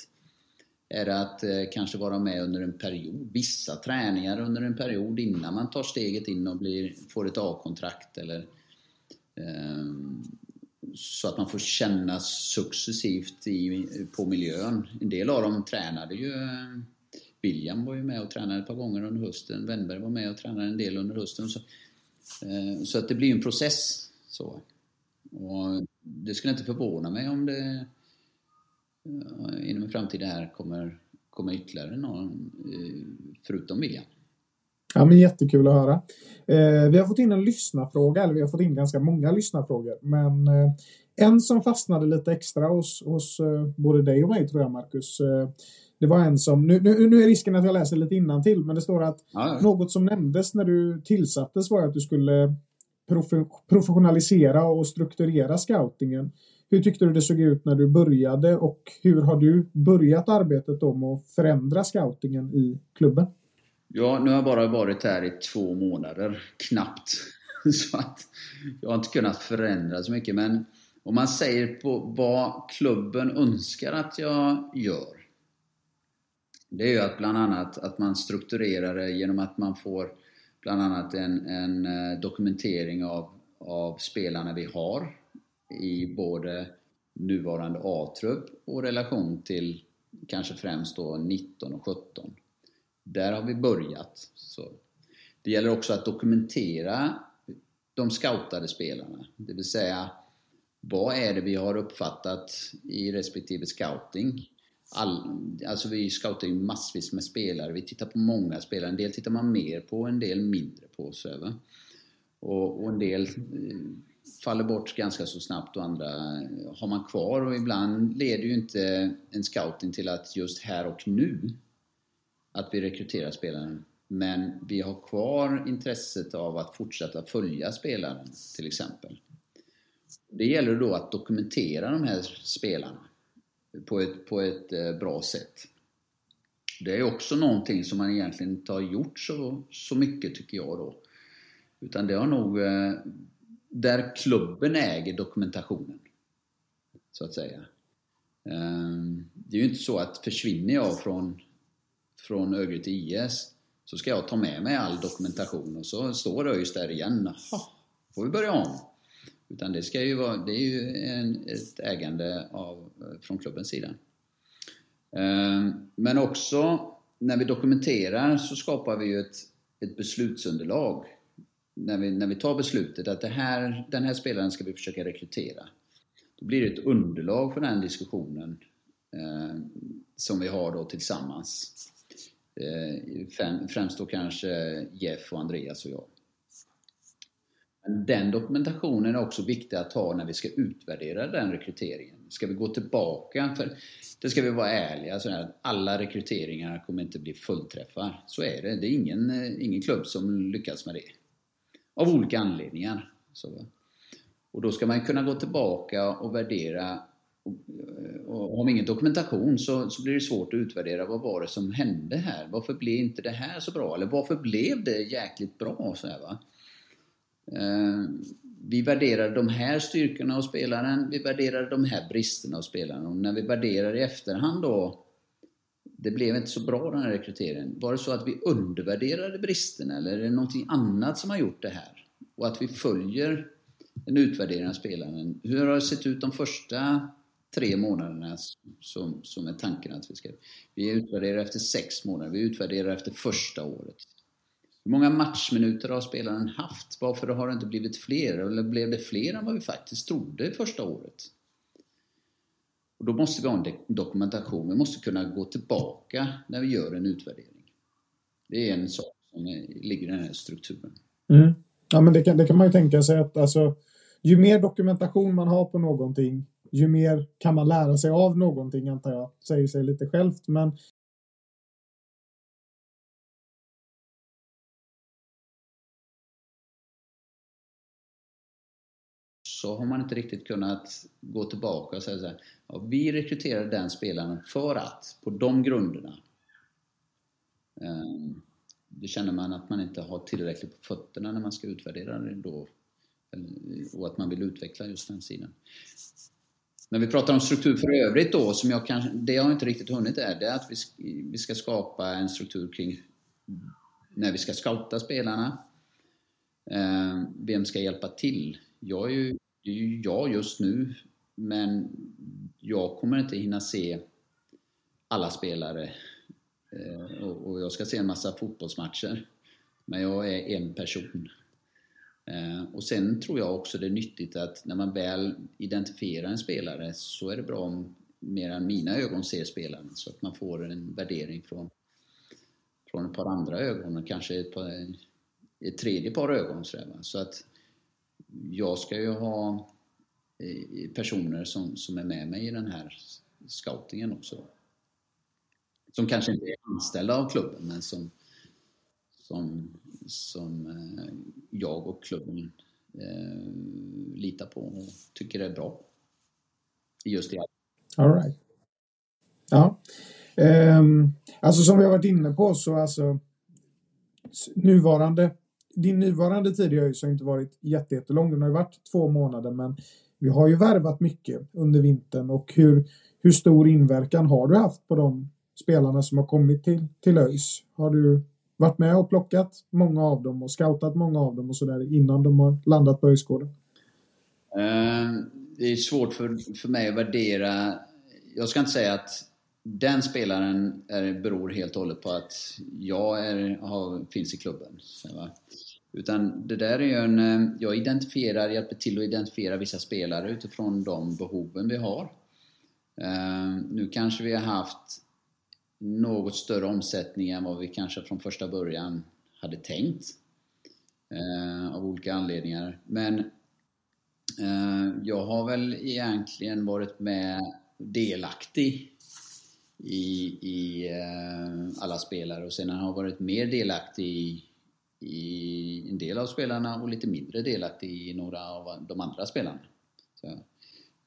Är det att eh, kanske vara med under en period, vissa träningar under en period innan man tar steget in och blir, får ett A-kontrakt eller eh, så att man får känna successivt i, på miljön. En del av dem tränade ju eh, William var ju med och tränade ett par gånger under hösten. Wennberg var med och tränade en del under hösten. Så, eh, så att det blir en process. Så. Och det skulle inte förvåna mig om det eh, inom en framtid här kommer, kommer ytterligare någon eh, förutom William. Ja, men jättekul att höra. Eh, vi har fått in en lyssnarfråga, eller vi har fått in ganska många lyssnarfrågor. Men eh, en som fastnade lite extra hos, hos eh, både dig och mig tror jag, Marcus. Eh, det var en som, nu, nu, nu är risken att jag läser lite till men det står att ja. något som nämndes när du tillsattes var att du skulle profe, professionalisera och strukturera scoutingen. Hur tyckte du det såg ut när du började och hur har du börjat arbetet om att förändra scoutingen i klubben? Ja, nu har jag bara varit här i två månader, knappt. Så att jag har inte kunnat förändra så mycket. Men om man säger på vad klubben önskar att jag gör det är ju att bland annat att man strukturerar det genom att man får bland annat en, en eh, dokumentering av, av spelarna vi har i både nuvarande A-trupp och relation till kanske främst då 19 och 17. Där har vi börjat. Så. Det gäller också att dokumentera de scoutade spelarna, det vill säga vad är det vi har uppfattat i respektive scouting all, alltså vi scoutar ju massvis med spelare. Vi tittar på många spelare. En del tittar man mer på, en del mindre på. Så och, och en del eh, faller bort ganska så snabbt och andra har man kvar. Och ibland leder ju inte en scouting till att just här och nu att vi rekryterar spelaren. Men vi har kvar intresset av att fortsätta följa spelaren till exempel. Det gäller då att dokumentera de här spelarna på ett, på ett eh, bra sätt. Det är också någonting som man egentligen inte har gjort så, så mycket tycker jag då. Utan det har nog eh, där klubben äger dokumentationen. Så att säga. Ehm, det är ju inte så att försvinner jag från, från Örgryte IS så ska jag ta med mig all dokumentation och så står ÖIS där igen. Jaha, får vi börja om. Utan det, ska ju vara, det är ju en, ett ägande av, eh, från klubbens sida. Ehm, men också när vi dokumenterar så skapar vi ju ett, ett beslutsunderlag. När vi, när vi tar beslutet att det här, den här spelaren ska vi försöka rekrytera. Då blir det ett underlag för den diskussionen eh, som vi har då tillsammans. Eh, främst då kanske Jeff och Andreas och jag. Den dokumentationen är också viktig att ha när vi ska utvärdera den rekryteringen. Ska vi gå tillbaka, för det ska vi vara ärliga, så att alla rekryteringar kommer inte bli fullträffar. Så är det. Det är ingen, eh, ingen klubb som lyckas med det. Av olika anledningar. Så. Och då ska man kunna gå tillbaka och värdera. Och, eh, och har ingen dokumentation så, så blir det svårt att utvärdera vad var det som hände här? Varför blev inte det här så bra? Eller varför blev det jäkligt bra? Så här, va? Eh, vi värderar de här styrkorna hos spelaren, vi värderar de här bristerna hos spelaren. Och när vi värderar i efterhand då, det blev inte så bra den här rekryteringen. Var det så att vi undervärderade bristerna eller är det någonting annat som har gjort det här? Och att vi följer en utvärdering av spelaren. Hur har det sett ut de första tre månaderna som, som är tanken att vi ska... Vi utvärderar efter sex månader, vi utvärderar efter första året. Hur många matchminuter har spelaren haft? Varför har det inte blivit fler? Eller blev det fler än vad vi faktiskt trodde första året? Och då måste vi ha en dokumentation. Vi måste kunna gå tillbaka när vi gör en utvärdering. Det är en sak som ligger i den här strukturen. Mm. Ja, men det kan, det kan man ju tänka sig att alltså, ju mer dokumentation man har på någonting, ju mer kan man lära sig av någonting, antar jag. Säger sig lite självt, men så har man inte riktigt kunnat gå tillbaka och säga så här, ja, vi rekryterade den spelaren för att, på de grunderna. Ehm, um, då känner man att man inte har tillräckligt på fötterna när man ska utvärdera det då. Och att man vill utveckla just den sidan. När vi pratar om struktur för övrigt då, som jag kanske, det jag inte riktigt hunnit är, det är att vi, vi ska skapa en struktur kring när vi ska scouta spelarna. Eh, vem ska hjälpa till? Jag är ju, det är ju jag just nu, men jag kommer inte hinna se alla spelare eh, och jag ska se en massa fotbollsmatcher. Men jag är en person. Eh, och sen tror jag också det är nyttigt att när man väl identifierar en spelare så är det bra om mer än mina ögon ser spelaren så att man får en värdering från, från ett par andra ögon och kanske ett, par, ett tredje par ögon. Så, så att jag ska ju ha eh, personer som, som är med mig i den här scoutingen också som kanske inte är anställda av klubben men som, som, som eh, jag och klubben eh, litar på och tycker är bra. Just det. All right. Ja. Um, alltså som vi har varit inne på så alltså nuvarande din nuvarande tid i ÖIS har inte varit jättelång. Den har ju varit två månader men vi har ju värvat mycket under vintern och hur, hur stor inverkan har du haft på de spelarna som har kommit till, till ÖIS? Har du varit med och plockat många av dem och scoutat många av dem och sådär innan de har landat på ÖIS-gården? Uh, det är svårt för, för mig att värdera. Jag ska inte säga att den spelaren är, beror helt och hållet på att jag är, har, finns i klubben. Så, Utan det där är ju en... Eh, jag identifierar, hjälper till att identifiera vissa spelare utifrån de behoven vi har. Uh, nu kanske vi har haft något större omsättning än vad vi kanske från första början hade tänkt. Uh, av olika anledningar. Men uh, jag har väl egentligen varit med delaktig i, i eh, alla spelare och sen har jag varit mer delaktig i, i en del av spelarna och lite mindre delaktig i några av de andra spelarna. Så,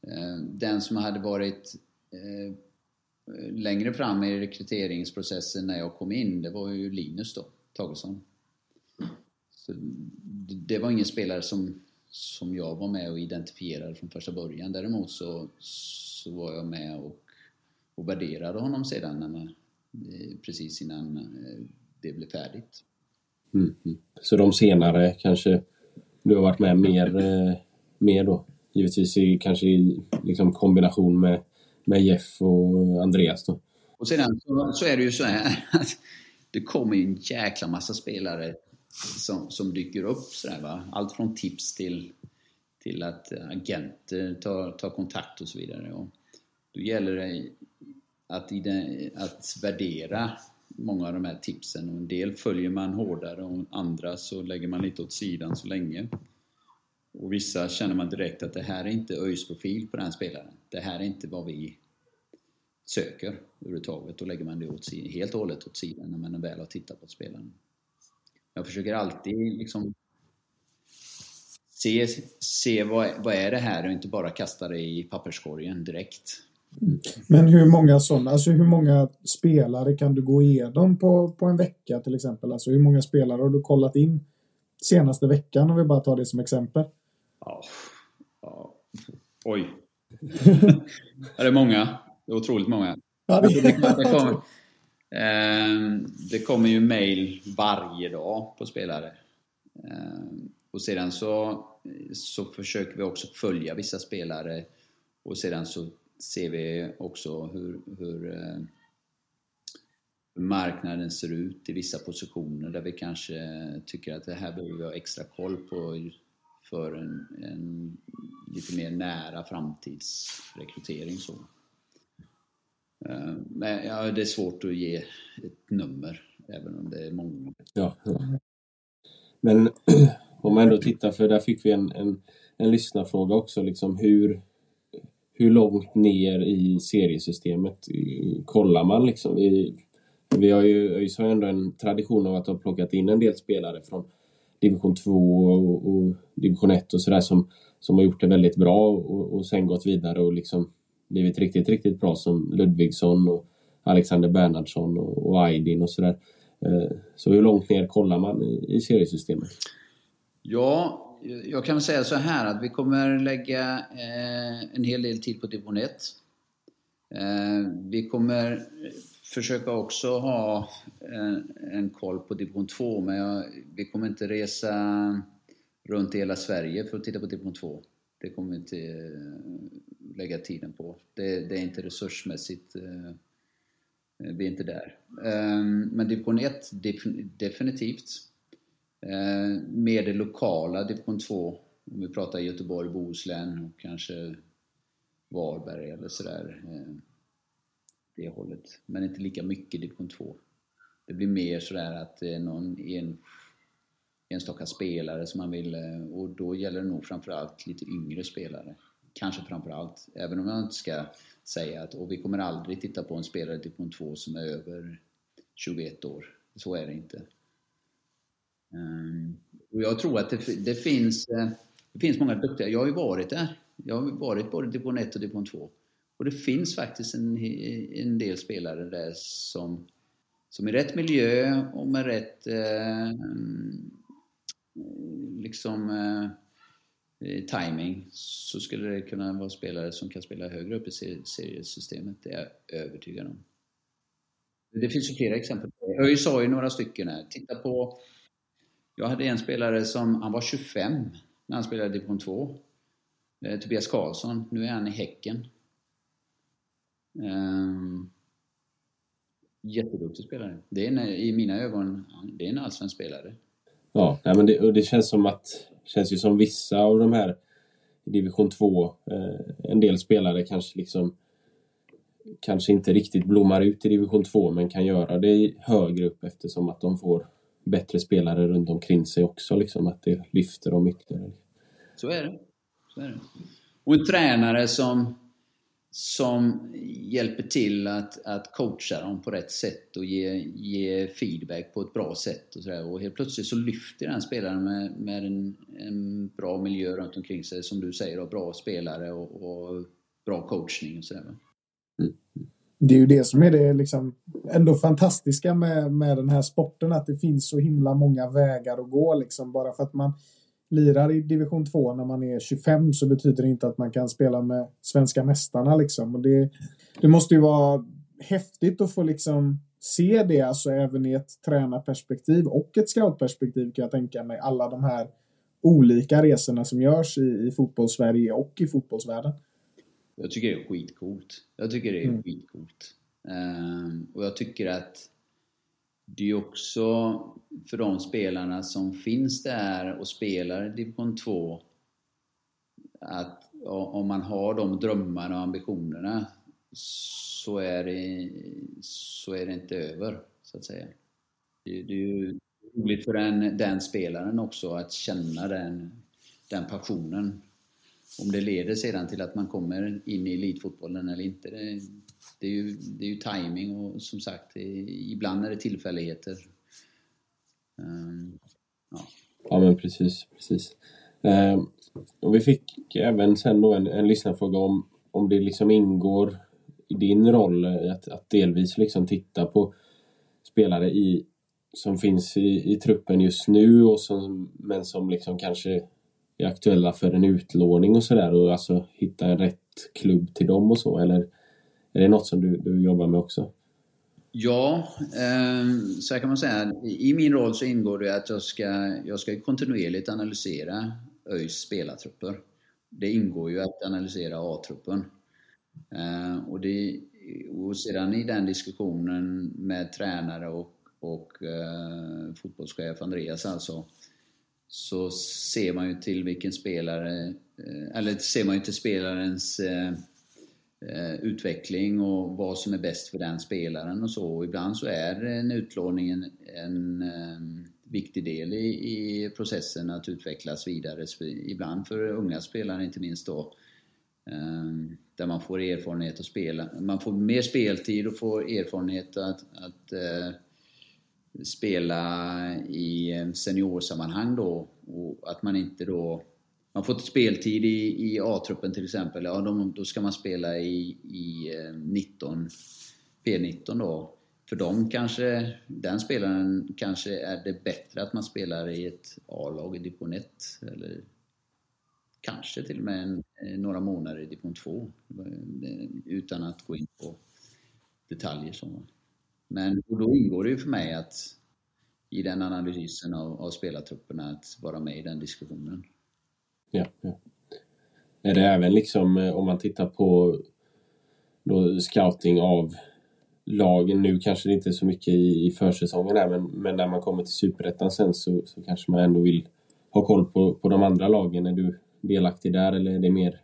eh, den som hade varit eh, längre fram i rekryteringsprocessen när jag kom in, det var ju Linus då, Tagesson. Så det var ingen spelare som, som jag var med och identifierade från första början. Däremot så, så var jag med och, och värderade honom sedan när man, eh, precis innan eh, det blev färdigt. Mm. Så de senare kanske du har varit med mer, eh, mer då? Givetvis i, kanske i liksom kombination med med Jeff och Andreas då. Och sedan så, så är det ju så här att det kommer en jäkla massa spelare som, som dyker upp sådär va. Allt från tips till, till att agenter tar, tar kontakt och så vidare. Och då gäller det att, den, att värdera många av de här tipsen och en del följer man hårdare och andra så lägger man lite åt sidan så länge. Och vissa känner man direkt att det här är inte ÖIS profil på den spelaren. Det här är inte vad vi söker överhuvudtaget. Då lägger man det åt, helt och hållet åt sidan när man väl har tittat på spelaren. Jag försöker alltid liksom se, se vad, vad är det här och inte bara kasta det i papperskorgen direkt. Men hur många sådana, alltså hur många spelare kan du gå igenom på, på en vecka till exempel? Alltså hur många spelare har du kollat in senaste veckan om vi bara tar det som exempel? Ja, ja. oj. det är många. Det är otroligt många. Ja, det, det, det, kommer, eh, det kommer ju mail varje dag på spelare. Eh, och sedan så, så försöker vi också följa vissa spelare och sedan så ser vi också hur, hur eh, marknaden ser ut i vissa positioner där vi kanske tycker att det här behöver vi ha extra koll på för en, en lite mer nära framtidsrekrytering. Så. Eh, men ja, det är svårt att ge ett nummer, även om det är många. Ja, ja. Men om man ändå tittar, för där fick vi en, en, en lyssnarfråga också, liksom hur, hur långt ner i seriesystemet eh, kollar man liksom? Vi, vi har ju, ÖIS har ju ändå en tradition av att ha plockat in en del spelare från division 2 och, och division 1 och sådär som, som har gjort det väldigt bra och, och sen gått vidare och liksom blivit riktigt, riktigt bra som Ludvigsson och Alexander Bernhardsson och, och Aydin och sådär. Eh, så hur långt ner kollar man i, i seriesystemet? Ja, jag kan säga så här att vi kommer lägga eh, en hel del tid på division 1. Eh, vi kommer försöka också ha en, en koll på division 2, men jag, vi kommer inte resa runt i hela Sverige för att titta på division 2. Det kommer vi inte eh, lägga tiden på. Det, det är inte resursmässigt eh, vi är inte där. Eh, Men division 1, definitivt. Eh, mer Med det lokala typ division 2, om vi pratar Göteborg, Bohuslän och kanske Varberg eller sådär. Eh, det hållet. Men inte lika mycket typ division 2. Det blir mer sådär att det är någon en, enstaka spelare som man vill, eh, och då gäller det nog framförallt lite yngre spelare. Kanske framförallt, även om jag inte ska säga att och vi kommer aldrig titta på en spelare i division 2 som är över 21 år. Så är det inte. Ehm, och jag tror att det, det, finns, eh, det finns många duktiga. Jag har ju varit där. Jag har varit både division 1 och division 2. Och det finns faktiskt en, en del spelare där som, som i rätt miljö och med rätt eh, mm, liksom eh, eh, timing så skulle det kunna vara spelare som kan spela högre upp i seriesystemet. Det är jag övertygad om. Det finns ju flera exempel. ÖIS har ju några stycken här. Titta på... Jag hade en spelare som, han var 25 när han spelade i division 2. Eh, Tobias Karlsson. Nu är han i Häcken. Um, jätteduktig spelare. Det är en, I mina ögon, det är en allsvensk spelare. Ja, nej, men det, och det känns som att känns ju som vissa av de här i division 2, eh, en del spelare kanske liksom kanske inte riktigt blommar ut i division 2 men kan göra det högre upp eftersom att de får bättre spelare runt omkring sig också liksom att det lyfter dem ytterligare. Så är det. Så är det. Och en tränare som, som hjälper till att, att coacha dem på rätt sätt och ge, ge feedback på ett bra sätt. Och, så och helt plötsligt så lyfter den spelaren med, med en, en bra miljö runt omkring sig, som du säger, och bra spelare och, och bra coachning och sådär. Det är ju det som är det liksom ändå fantastiska med, med den här sporten, att det finns så himla många vägar att gå. Liksom. Bara för att man lirar i division 2 när man är 25 så betyder det inte att man kan spela med svenska mästarna. Liksom. Och det, det måste ju vara häftigt att få liksom se det, alltså även i ett tränarperspektiv och ett scoutperspektiv kan jag tänka mig. Alla de här olika resorna som görs i, i fotbollssverige och i fotbollsvärlden. Jag tycker det är skitcoolt. Jag tycker det är Mm. skitcoolt. Ehm, och jag tycker att det är också för de spelarna som finns där och spelar division 2 att om man har de drömmarna och ambitionerna så är det, så är det inte över, så att säga. Det, det är ju roligt för den, den spelaren också att känna den, den passionen. Om det leder sedan till att man kommer in i elitfotbollen eller inte, det, det, är, ju, det är ju timing och som sagt, det, ibland är det tillfälligheter. Um, ja. Ja men precis, precis. Eh, och vi fick även sen då en, en lyssnarfråga om, om det liksom ingår i din roll att, att delvis liksom titta på spelare i, som finns i, i truppen just nu och som, men som liksom kanske är aktuella för en utlåning och sådär och alltså hitta en rätt klubb till dem och så eller är det något som du, du jobbar med också? Ja, ehm, så här kan man säga. I min roll så ingår det att jag ska, jag ska kontinuerligt analysera ÖIS spelartrupper. Det ingår ju att analysera A-truppen. Ehm, och, det, och sedan i den diskussionen med tränare och, och eh, fotbollschef Andreas alltså, så ser man ju till vilken spelare, eh, eller ser man ju till spelarens eh, eh, utveckling och vad som är bäst för den spelaren och så. Och ibland så är en utlåning en, en viktig del i, i, processen att utvecklas vidare. Ibland för unga spelare inte minst då. Där man får erfarenhet att spela. Man får mer speltid och får erfarenhet att, att spela i seniorsammanhang då. Och att man inte då man får speltid i, i A-truppen till exempel, ja då, då ska man spela i, i eh, 19, P19 då. För dem kanske, den spelaren kanske är det bättre att man spelar i ett A-lag i division 1. Eller kanske till och med en, eh, några månader i division 2. Eh, utan att gå in på detaljer. Så. Men och då ingår det ju för mig att i den analysen av, av spelartrupperna att vara med i den diskussionen. Ja, ja. Är det även liksom eh, om man tittar på då scouting av lagen nu kanske det inte är så mycket i, i försäsongen där, men, men när man kommer till superettan sen så, så kanske man ändå vill ha koll på, på de andra lagen. Är du delaktig där eller är det mer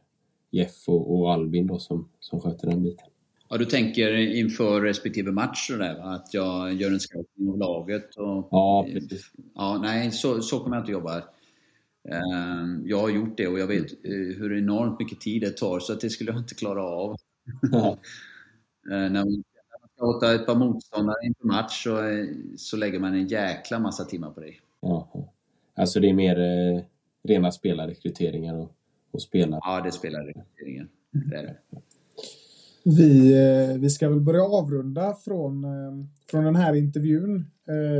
Jeff och, och Albin då som, som sköter den biten? Ja, du tänker inför respektive match sådär, Att jag gör en scouting av laget? Och, ja, precis. Ja, nej, så, så kommer jag inte jobba. Ehm, jag har gjort det och jag vet eh, hur enormt mycket tid det tar så att det skulle jag inte klara av. Ja. Ehm, när man ska åta ett par motståndare inför match så, eh, så lägger man en jäkla massa timmar på det. Ja. Alltså det är mer eh, rena spelarrekryteringar och, och spelare? Ja, det är spelarrekryteringar. Det är det. Vi, eh, vi ska väl börja avrunda från, från den här intervjun.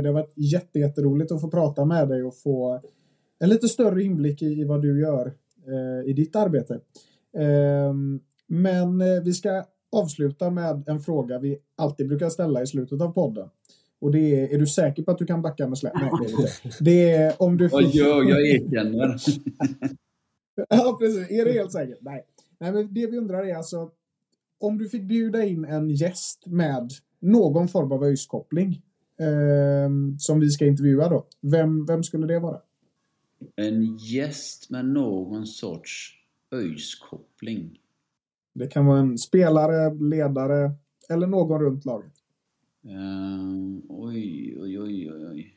Det har varit jätteroligt att få prata med dig och få en lite större inblick i, vad du gör eh, i ditt arbete. Ehm, eh, men vi ska avsluta med en fråga vi alltid brukar ställa i slutet av podden. Och det är, är du säker på att du kan backa med släp? Nej, det är inte. Det är om du... Får... Oj, jag erkänner. ja, precis. Är det helt säkert? Nej. Nej, men det vi undrar är alltså om du fick bjuda in en gäst med någon form av öjskoppling eh, som vi ska intervjua då. Vem, vem skulle det vara? En gäst med någon sorts ÖIS-koppling. Det kan vara en spelare, ledare eller någon runt laget. Uh, oj, oj, oj, oj.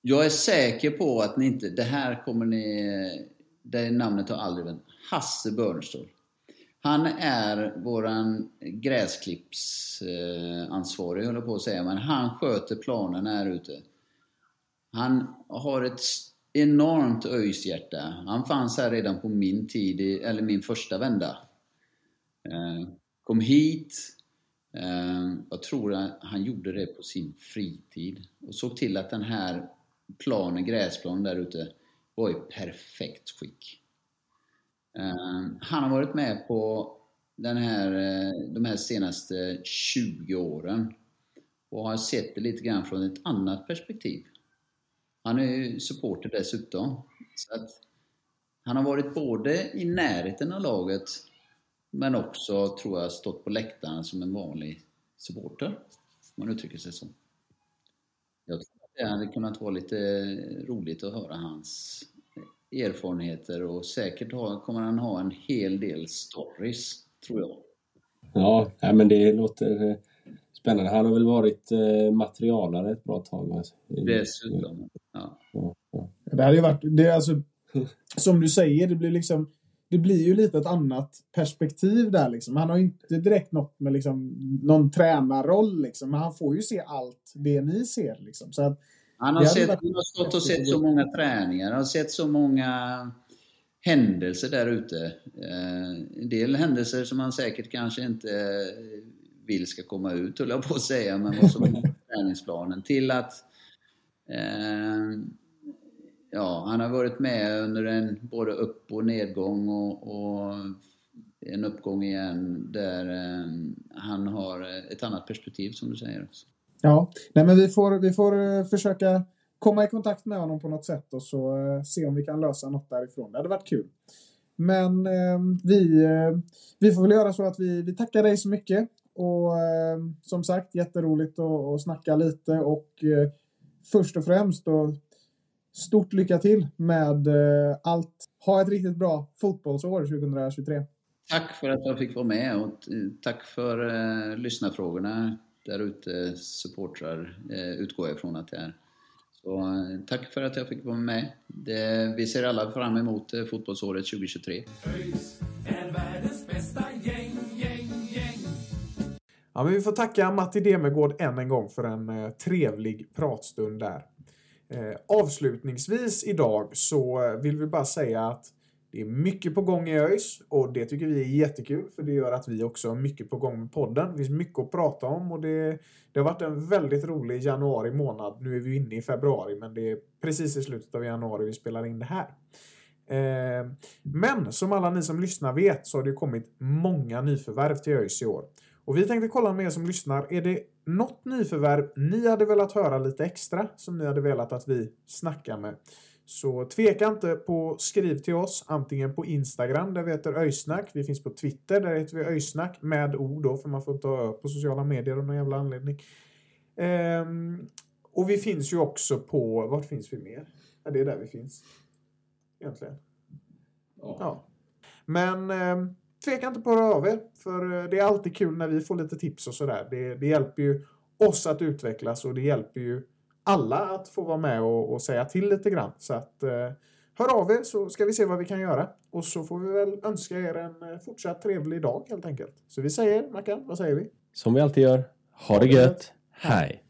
Jag är säker på att ni inte... Det här kommer ni... Det namnet har aldrig. Hasse Börnstål. Han är våran gräsklippsansvarig, höll jag på att säga, men han sköter planen här ute. Han har ett enormt öjshjärta. Han fanns här redan på min tid, eller min första vända. Eh, kom hit. Eh, jag tror att han gjorde det på sin fritid. Och såg till att den här planen, gräsplanen där ute, var i perfekt skick. Ehm, han har varit med på den här, eh, de här senaste 20 åren och har sett det lite grann från ett annat perspektiv. Han är ju supporter dessutom. Så att han har varit både i närheten av laget men också, tror jag, stått på läktaren som en vanlig supporter. Om man uttrycker sig så. Jag tror att det hade kunnat vara lite roligt att höra hans erfarenheter och säkert ha, kommer han ha en hel del stories, tror jag. Ja, men det låter Spännande. Han har väl varit eh, materialare ett bra tag. Alltså. Dessutom. Ja. Ja, ja. Det hade ju varit, det är alltså, som du säger, det blir liksom det blir ju lite ett annat perspektiv där liksom. Han har ju inte direkt något med liksom någon tränarroll liksom, men han får ju se allt det ni ser liksom. Så att, han har, sett, han har stått och sett så många träningar, han har sett så många händelser där ute. Eh, en del händelser som han säkert kanske inte vill ska komma ut, höll jag på att säga, men vad som är träningsplanen. Till att eh, ja, han har varit med under en både upp och nedgång och, och en uppgång igen där eh, han har ett annat perspektiv som du säger. Ja, nej men vi får, vi får eh, försöka komma i kontakt med honom på något sätt och så eh, se om vi kan lösa något därifrån. Det hade varit kul. Men ehm, eh, vi, vi får väl göra så att vi, vi tackar dig så mycket och eh, som sagt, jätteroligt att, att snacka lite och eh, först och främst då stort lycka till med eh, allt. Ha ett riktigt bra fotbollsår 2023. Tack för att jag fick vara med och tack för eh, lyssnarfrågorna där ute. Supportrar eh, utgår jag ifrån att det är. Så eh, tack för att jag fick vara med. Det, vi ser alla fram emot eh, fotbollsåret 2023. ÖIS är världens bästa gäng, gäng, gäng. Ja, men vi får tacka Matti Demegård än en gång för en eh, trevlig pratstund där. Eh, avslutningsvis idag så vill vi bara säga att det är mycket på gång i ÖIS och det tycker vi är jättekul för det gör att vi också har mycket på gång med podden. Det finns mycket att prata om och det, det har varit en väldigt rolig januari månad. Nu är vi inne i februari men det är precis i slutet av januari vi spelar in det här. Eh, men som alla ni som lyssnar vet så har det kommit många nyförvärv till ÖIS i år. Och vi tänkte kolla med er som lyssnar. Är det något nyförvärv ni hade velat höra lite extra som ni hade velat att vi snackar med? Så tveka inte på skriv till oss antingen på Instagram där vi heter Öjsnack. Vi finns på Twitter där heter vi Öjsnack med ord då för man får inte ha på sociala medier av någon jävla anledning. Ehm, och vi finns ju också på, vart finns vi mer? Ja, det är där vi finns. Egentligen. Ja. Men eh, tveka inte på att höra av er. För eh, det är alltid kul när vi får lite tips och sådär. Det, det hjälper ju oss att utvecklas och det hjälper ju alla att få vara med och, och säga till lite grann. Så att eh, hör av er så ska vi se vad vi kan göra. Och så får vi väl önska er en eh, fortsatt trevlig dag helt enkelt. Så vi säger, Mackan, vad säger vi? Som vi alltid gör. Ha det gött. Hej!